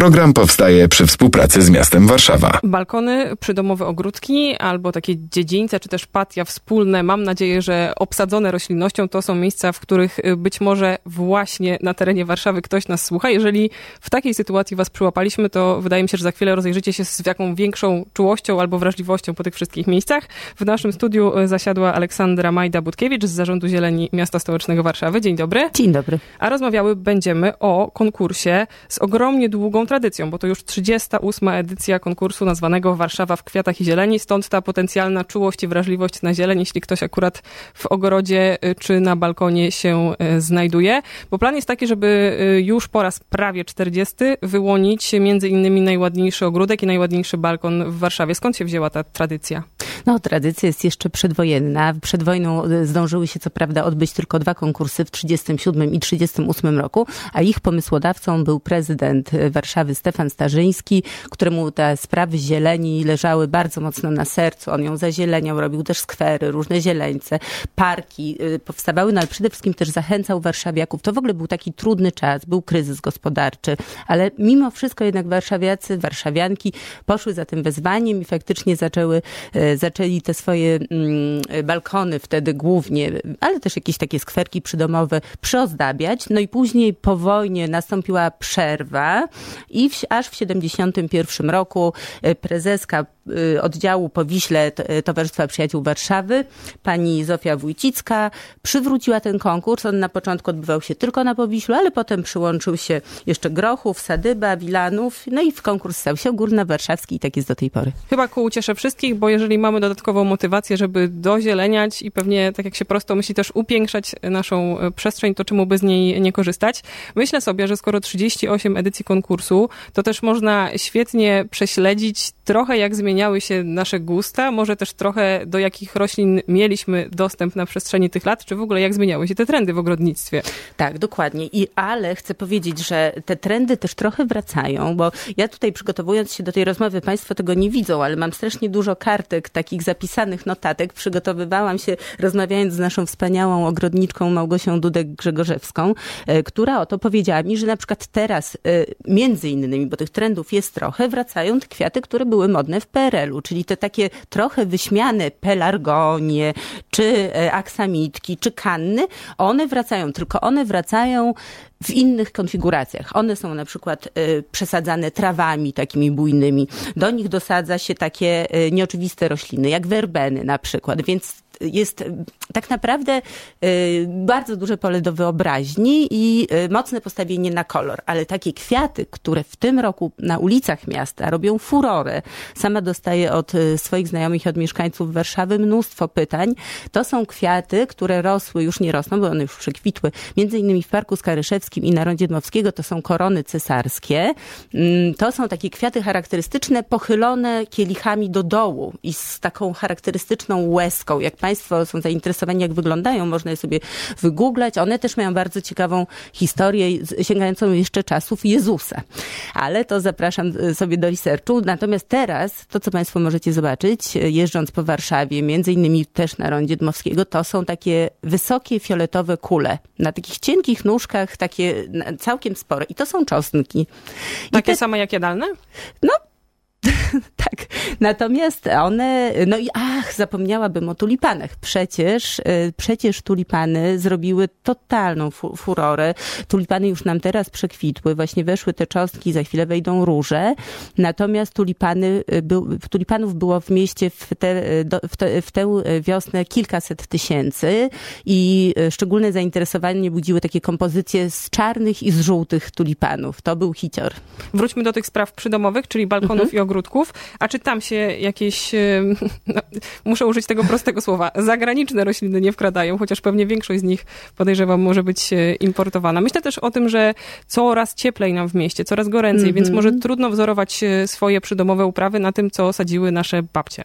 Program powstaje przy współpracy z miastem Warszawa. Balkony, przydomowe ogródki albo takie dziedzińce, czy też patia wspólne, mam nadzieję, że obsadzone roślinnością, to są miejsca, w których y, być może właśnie na terenie Warszawy ktoś nas słucha. Jeżeli w takiej sytuacji was przyłapaliśmy, to wydaje mi się, że za chwilę rozejrzycie się z jaką większą czułością albo wrażliwością po tych wszystkich miejscach. W naszym studiu y, zasiadła Aleksandra Majda-Budkiewicz z Zarządu Zieleni Miasta Stołecznego Warszawy. Dzień dobry. Dzień dobry. A rozmawiały będziemy o konkursie z ogromnie długą tradycją, bo to już 38. edycja konkursu nazwanego Warszawa w kwiatach i zieleni, stąd ta potencjalna czułość i wrażliwość na zieleń, jeśli ktoś akurat w ogrodzie y, czy na balkonie się y, znajduje. Bo plan jest taki, żeby y, już po raz prawie 40 wyłonić między innymi najładniejszy ogródek i najładniejszy balkon w Warszawie. Skąd się wzięła ta tradycja? No, tradycja jest jeszcze przedwojenna. Przed wojną zdążyły się co prawda odbyć tylko dwa konkursy w 37 i 38 roku, a ich pomysłodawcą był prezydent Warszawy Stefan Starzyński, któremu te sprawy zieleni leżały bardzo mocno na sercu. On ją zazieleniał, robił też skwery, różne zieleńce, parki powstawały, no ale przede wszystkim też zachęcał warszawiaków. To w ogóle był taki trudny czas, był kryzys gospodarczy, ale mimo wszystko jednak warszawiacy, warszawianki poszły za tym wezwaniem i faktycznie zaczęły, zaczęli te swoje mm, balkony wtedy głównie, ale też jakieś takie skwerki przydomowe przyozdabiać. No i później po wojnie nastąpiła przerwa i w, aż w 71 roku prezeska oddziału po Wiśle Towarzystwa Przyjaciół Warszawy, pani Zofia Wójcicka, przywróciła ten konkurs. On na początku odbywał się tylko na Powiślu, ale potem przyłączył się jeszcze Grochów, Sadyba, Wilanów, no i w konkurs stał się Górnowarszawski i tak jest do tej pory. Chyba ku uciesze wszystkich, bo jeżeli mamy dodatkową motywację, żeby dozieleniać i pewnie, tak jak się prosto myśli, też upiększać naszą przestrzeń, to czemu by z niej nie korzystać? Myślę sobie, że skoro 38 edycji konkursu, to też można świetnie prześledzić trochę jak zmieniały się nasze gusta, może też trochę do jakich roślin mieliśmy dostęp na przestrzeni tych lat, czy w ogóle jak zmieniały się te trendy w ogrodnictwie. Tak, dokładnie. I ale chcę powiedzieć, że te trendy też trochę wracają, bo ja tutaj przygotowując się do tej rozmowy, Państwo tego nie widzą, ale mam strasznie dużo kartek, takich zapisanych notatek. Przygotowywałam się rozmawiając z naszą wspaniałą ogrodniczką Małgosią Dudek-Grzegorzewską, która oto powiedziała mi, że na przykład teraz między innymi, bo tych trendów jest trochę, wracają te kwiaty, które były modne w PRL-u, czyli te takie trochę wyśmiane pelargonie, czy aksamitki, czy kanny, one wracają, tylko one wracają w innych konfiguracjach. One są na przykład y, przesadzane trawami takimi bujnymi. Do nich dosadza się takie y, nieoczywiste rośliny, jak werbeny na przykład, więc jest tak naprawdę bardzo duże pole do wyobraźni i mocne postawienie na kolor. Ale takie kwiaty, które w tym roku na ulicach miasta robią furorę, sama dostaję od swoich znajomych i od mieszkańców Warszawy mnóstwo pytań, to są kwiaty, które rosły, już nie rosną, bo one już przekwitły, między innymi w Parku Skaryszewskim i na Rondzie Dmowskiego, to są korony cesarskie. To są takie kwiaty charakterystyczne, pochylone kielichami do dołu i z taką charakterystyczną łezką. Jak są zainteresowani, jak wyglądają, można je sobie wygooglać. One też mają bardzo ciekawą historię, sięgającą jeszcze czasów Jezusa. Ale to zapraszam sobie do researchu. Natomiast teraz, to co Państwo możecie zobaczyć, jeżdżąc po Warszawie, między innymi też na Rondzie Dmowskiego, to są takie wysokie, fioletowe kule. Na takich cienkich nóżkach, takie całkiem spore. I to są czosnki. I takie te... same jak jadalne? No, tak. Natomiast one, no i ach, zapomniałabym o tulipanach. Przecież, przecież tulipany zrobiły totalną fu furorę. Tulipany już nam teraz przekwitły, właśnie weszły te cząstki, za chwilę wejdą róże. Natomiast tulipany, był, tulipanów było w mieście w, te, w, te, w tę wiosnę kilkaset tysięcy i szczególne zainteresowanie budziły takie kompozycje z czarnych i z żółtych tulipanów. To był hicior. Wróćmy do tych spraw przydomowych, czyli balkonów mhm. i ogródków. A czy tam się jakieś, no, muszę użyć tego prostego słowa, zagraniczne rośliny nie wkradają, chociaż pewnie większość z nich podejrzewam może być importowana. Myślę też o tym, że coraz cieplej nam w mieście, coraz goręcej, mm -hmm. więc mhm. może trudno wzorować swoje przydomowe uprawy na tym, co sadziły nasze babcie.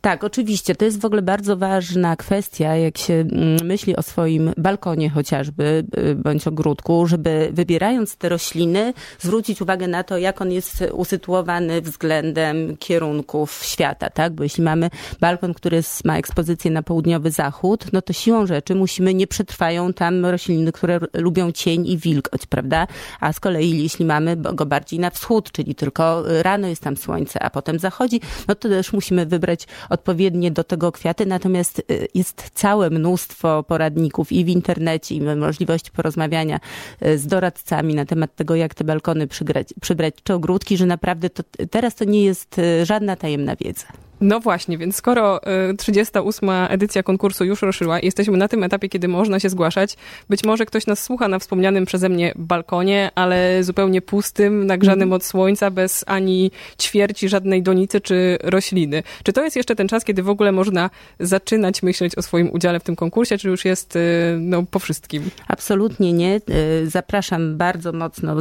Tak, oczywiście. To jest w ogóle bardzo ważna kwestia, jak się myśli o swoim balkonie chociażby, bądź ogródku, żeby wybierając te rośliny, zwrócić uwagę na to, jak on jest usytuowany względem względem kierunków świata, tak? Bo jeśli mamy balkon, który ma ekspozycję na południowy zachód, no to siłą rzeczy musimy, nie przetrwają tam rośliny, które lubią cień i wilgoć, prawda? A z kolei jeśli mamy go bardziej na wschód, czyli tylko rano jest tam słońce, a potem zachodzi, no to też musimy wybrać odpowiednie do tego kwiaty. Natomiast y, jest całe mnóstwo poradników i w internecie, i możliwości porozmawiania y, z doradcami na temat tego, jak te balkony przybrać, przybrać czy ogródki, że naprawdę to, teraz to nie jest y, żadna tajemna wiedza. No właśnie, więc skoro 38. Y, edycja konkursu już ruszyła i jesteśmy na tym etapie, kiedy można się zgłaszać, być może ktoś nas słucha na wspomnianym przeze mnie balkonie, ale zupełnie pustym, nagrzanym mm. od słońca, bez ani ćwierci żadnej donicy czy rośliny. Czy to jest jeszcze ten czas, kiedy w ogóle można zaczynać myśleć o swoim udziale w tym konkursie, czy już jest y, no, po wszystkim? Absolutnie nie. Y, zapraszam bardzo mocno,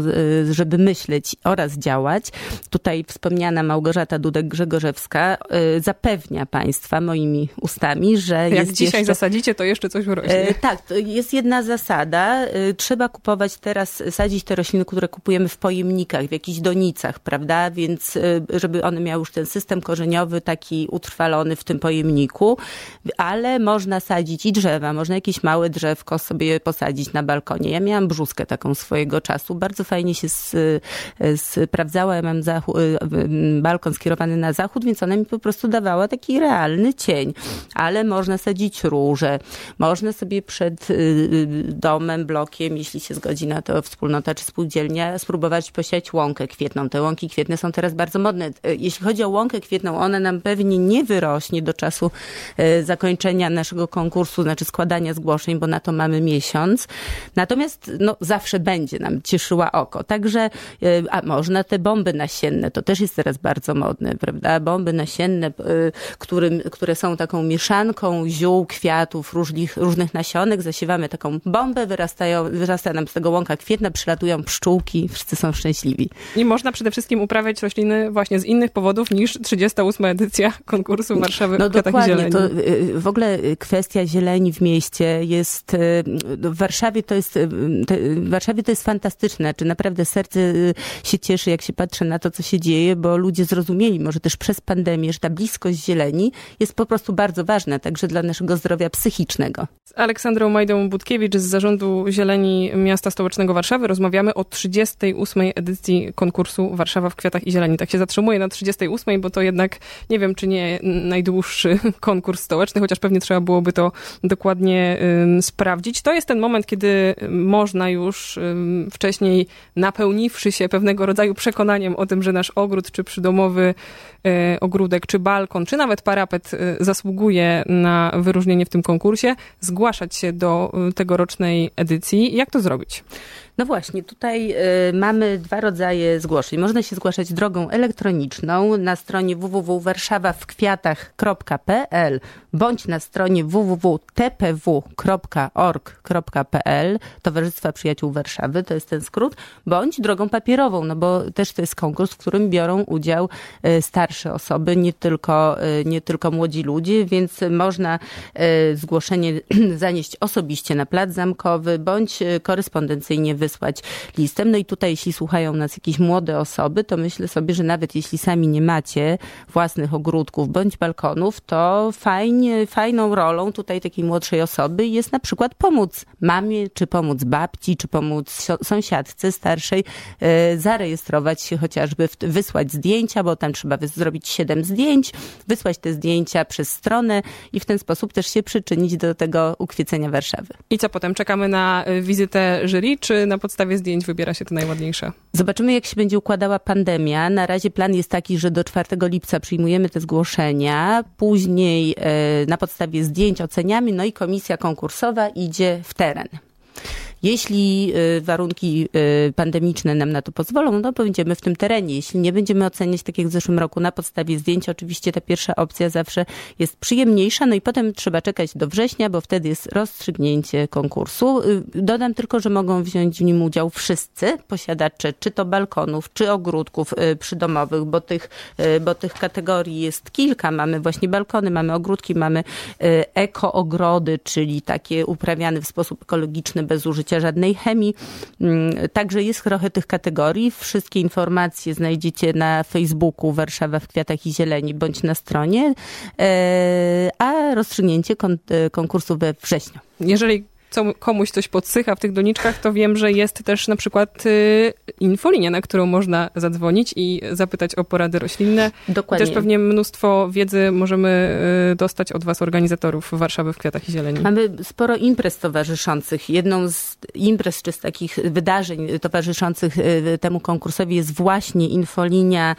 żeby myśleć oraz działać. Tutaj wspomniana Małgorzata Dudek-Grzegorzewska zapewnia Państwa moimi ustami, że Jak jest dzisiaj jeszcze... zasadzicie, to jeszcze coś urośnie. E, tak, to jest jedna zasada. E, trzeba kupować teraz, sadzić te rośliny, które kupujemy w pojemnikach, w jakichś donicach, prawda? Więc e, żeby one miały już ten system korzeniowy taki utrwalony w tym pojemniku, ale można sadzić i drzewa, można jakieś małe drzewko sobie posadzić na balkonie. Ja miałam brzuskę taką swojego czasu. Bardzo fajnie się sprawdzała. Ja mam balkon skierowany na zachód, więc one mi po prostu prostu dawała taki realny cień. Ale można sadzić róże, można sobie przed y, y, domem, blokiem, jeśli się zgodzi na to wspólnota czy spółdzielnia, spróbować posiać łąkę kwietną. Te łąki kwietne są teraz bardzo modne. Y, jeśli chodzi o łąkę kwietną, ona nam pewnie nie wyrośnie do czasu zakończenia naszego konkursu, znaczy składania zgłoszeń, bo na to mamy miesiąc. Natomiast no, zawsze będzie nam cieszyła oko. Także, a można te bomby nasienne, to też jest teraz bardzo modne, prawda? Bomby nasienne Y, którym, które są taką mieszanką ziół, kwiatów, różnych, różnych nasionek. Zasiewamy taką bombę, wyrastają, wyrasta nam z tego łąka kwietna, przylatują pszczółki, wszyscy są szczęśliwi. I można przede wszystkim uprawiać rośliny właśnie z innych powodów niż 38 edycja konkursu Warszawy no, w kwiatach dokładnie. zieleni. To, y, w ogóle kwestia zieleni w mieście jest, y, w Warszawie to jest, w Warszawie to jest fantastyczne, czy naprawdę serce się cieszy, jak się patrzy na to, co się dzieje, bo ludzie zrozumieli, może też przez pandemię, że ta bliskość zieleni jest po prostu bardzo ważna, także dla naszego zdrowia psychicznego. Z Aleksandrą Majdą Budkiewicz z Zarządu Zieleni Miasta Stołecznego Warszawy rozmawiamy o 38. edycji konkursu Warszawa w kwiatach i zieleni. Tak się zatrzymuję na 38, bo to jednak nie wiem, czy nie najdłuższy konkurs stołeczny, chociaż pewnie trzeba byłoby to dokładnie sprawdzić. To jest ten moment, kiedy można już wcześniej napełniwszy się pewnego rodzaju przekonaniem o tym, że nasz ogród czy przydomowy y, ogródek czy balkon, czy nawet parapet y, zasługuje na wyróżnienie w tym konkursie, zgłaszać się do y, tegorocznej edycji. Jak to zrobić? No właśnie, tutaj y, mamy dwa rodzaje zgłoszeń. Można się zgłaszać drogą elektroniczną na stronie www.warszawawkwiatach.pl bądź na stronie www.tpw.org.pl Towarzystwa Przyjaciół Warszawy, to jest ten skrót, bądź drogą papierową, no bo też to jest konkurs, w którym biorą udział starsze osoby, nie tylko, y, nie tylko młodzi ludzie, więc można y, zgłoszenie zanieść osobiście na plac zamkowy, bądź y, korespondencyjnie wysłać listem. No i tutaj, jeśli słuchają nas jakieś młode osoby, to myślę sobie, że nawet jeśli sami nie macie własnych ogródków bądź balkonów, to fajnie, fajną rolą tutaj takiej młodszej osoby jest na przykład pomóc mamie, czy pomóc babci, czy pomóc sąsiadce starszej, zarejestrować się chociażby, wysłać zdjęcia, bo tam trzeba zrobić siedem zdjęć, wysłać te zdjęcia przez stronę i w ten sposób też się przyczynić do tego ukwiecenia Warszawy. I co potem? Czekamy na e, wizytę jury, czy na podstawie zdjęć wybiera się te najładniejsze? Zobaczymy, jak się będzie układała pandemia. Na razie plan jest taki, że do 4 lipca przyjmujemy te zgłoszenia, później e, na podstawie zdjęć oceniamy, no i komisja konkursowa idzie w teren. Jeśli y, warunki y, pandemiczne nam na to pozwolą, no będziemy w tym terenie. Jeśli nie będziemy oceniać tak jak w zeszłym roku na podstawie zdjęć, oczywiście ta pierwsza opcja zawsze jest przyjemniejsza, no i potem trzeba czekać do września, bo wtedy jest rozstrzygnięcie konkursu. Y, dodam tylko, że mogą wziąć w nim udział wszyscy posiadacze, czy to balkonów, czy ogródków przydomowych, bo tych, bo tych kategorii jest kilka. Mamy właśnie balkony, mamy ogródki, mamy eko-ogrody, czyli takie uprawiane w sposób ekologiczny, bez użycia użycia żadnej chemii. Mm, także jest trochę tych kategorii. Wszystkie informacje znajdziecie na Facebooku Warszawa w kwiatach i zieleni bądź na stronie, e, a rozstrzygnięcie konkursu we wrześniu. Jeżeli co, komuś coś podsycha w tych doniczkach, to wiem, że jest też na przykład y, infolinia, na którą można zadzwonić i zapytać o porady roślinne. Dokładnie. Też pewnie mnóstwo wiedzy możemy y, dostać od was, organizatorów Warszawy w Kwiatach i Zieleni. Mamy sporo imprez towarzyszących. Jedną z imprez, czy z takich wydarzeń towarzyszących y, temu konkursowi jest właśnie infolinia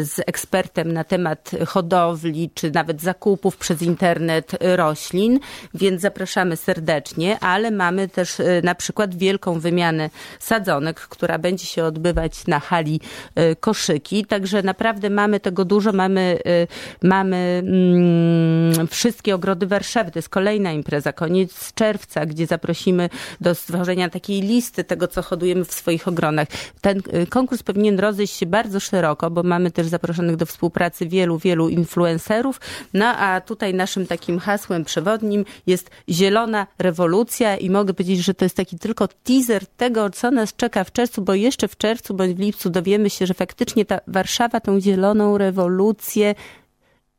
z ekspertem na temat hodowli, czy nawet zakupów przez internet roślin, więc zapraszamy serdecznie ale mamy też y, na przykład wielką wymianę sadzonek, która będzie się odbywać na hali y, koszyki. Także naprawdę mamy tego dużo. Mamy, y, mamy mm, wszystkie ogrody Warszawy. To jest kolejna impreza, koniec czerwca, gdzie zaprosimy do stworzenia takiej listy tego, co hodujemy w swoich ogronach. Ten konkurs powinien rozejść się bardzo szeroko, bo mamy też zaproszonych do współpracy wielu, wielu influencerów. No a tutaj naszym takim hasłem przewodnim jest zielona rewolucja rewolucja i mogę powiedzieć, że to jest taki tylko teaser tego, co nas czeka w czerwcu, bo jeszcze w czerwcu bądź w lipcu dowiemy się, że faktycznie ta Warszawa tą zieloną rewolucję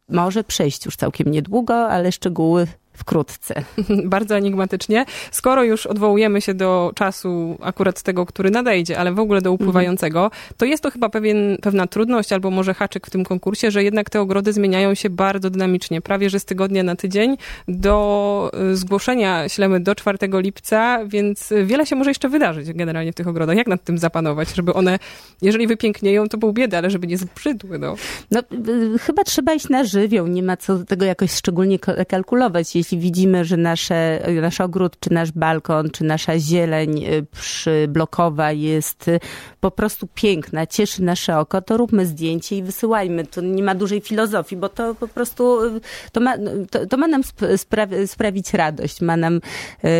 może przejść już całkiem niedługo, ale szczegóły wkrótce. Bardzo enigmatycznie. Skoro już odwołujemy się do czasu akurat tego, który nadejdzie, ale w ogóle do upływającego, to jest to chyba pewien, pewna trudność albo może haczyk w tym konkursie, że jednak te ogrody zmieniają się bardzo dynamicznie. Prawie, że z tygodnia na tydzień do y, zgłoszenia ślemy do 4 lipca, więc wiele się może jeszcze wydarzyć generalnie w tych ogrodach. Jak nad tym zapanować, żeby one, jeżeli wypięknieją, to był bieda, ale żeby nie zbrzydły, no. No, y, chyba trzeba iść na żywioł. Nie ma co tego jakoś szczególnie kalkulować. Jeśli widzimy, że nasze, nasz ogród, czy nasz balkon, czy nasza zieleń y, przyblokowa jest y, po prostu piękna, cieszy nasze oko, to róbmy zdjęcie i wysyłajmy. To nie ma dużej filozofii, bo to po prostu y, to ma, to, to ma nam spra sprawić radość, ma nam,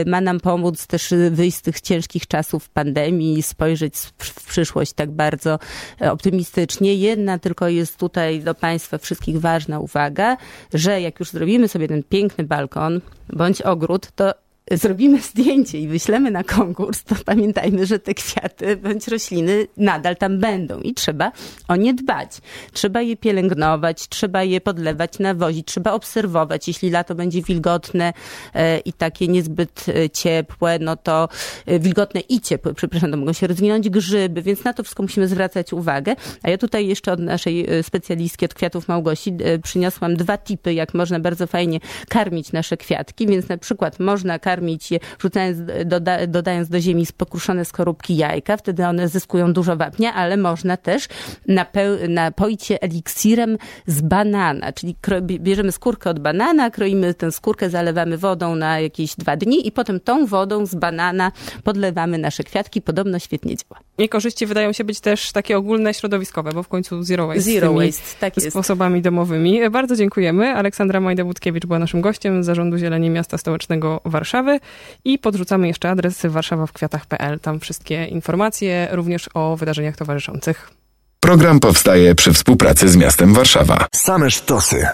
ma nam pomóc też wyjść z tych ciężkich czasów pandemii, spojrzeć w przyszłość tak bardzo optymistycznie. Jedna tylko jest tutaj do Państwa wszystkich ważna uwaga, że jak już zrobimy sobie ten piękny balkon, balkon bądź ogród, to zrobimy zdjęcie i wyślemy na konkurs, to pamiętajmy, że te kwiaty bądź rośliny nadal tam będą i trzeba o nie dbać. Trzeba je pielęgnować, trzeba je podlewać, nawozić, trzeba obserwować. Jeśli lato będzie wilgotne e, i takie niezbyt e, ciepłe, no to e, wilgotne i ciepłe, przepraszam, to mogą się rozwinąć grzyby, więc na to wszystko musimy zwracać uwagę. A ja tutaj jeszcze od naszej specjalistki od kwiatów Małgosi przyniosłam dwa tipy, jak można bardzo fajnie karmić nasze kwiatki, więc na przykład można karmić karmić je, doda, dodając do ziemi pokruszone skorupki jajka, wtedy one zyskują dużo wapnia, ale można też napoić je eliksirem z banana, czyli bierzemy skórkę od banana, kroimy tę skórkę, zalewamy wodą na jakieś dwa dni i potem tą wodą z banana podlewamy nasze kwiatki. Podobno świetnie działa. I korzyści wydają się być też takie ogólne, środowiskowe, bo w końcu zero waste. Zero waste, tak jest. Sposobami domowymi. Bardzo dziękujemy. Aleksandra Majda-Budkiewicz była naszym gościem z Zarządu Zieleni Miasta Stołecznego Warszawy i podrzucamy jeszcze adres warszawa w kwiatach.pl. Tam wszystkie informacje, również o wydarzeniach towarzyszących. Program powstaje przy współpracy z miastem Warszawa. Same sztosy.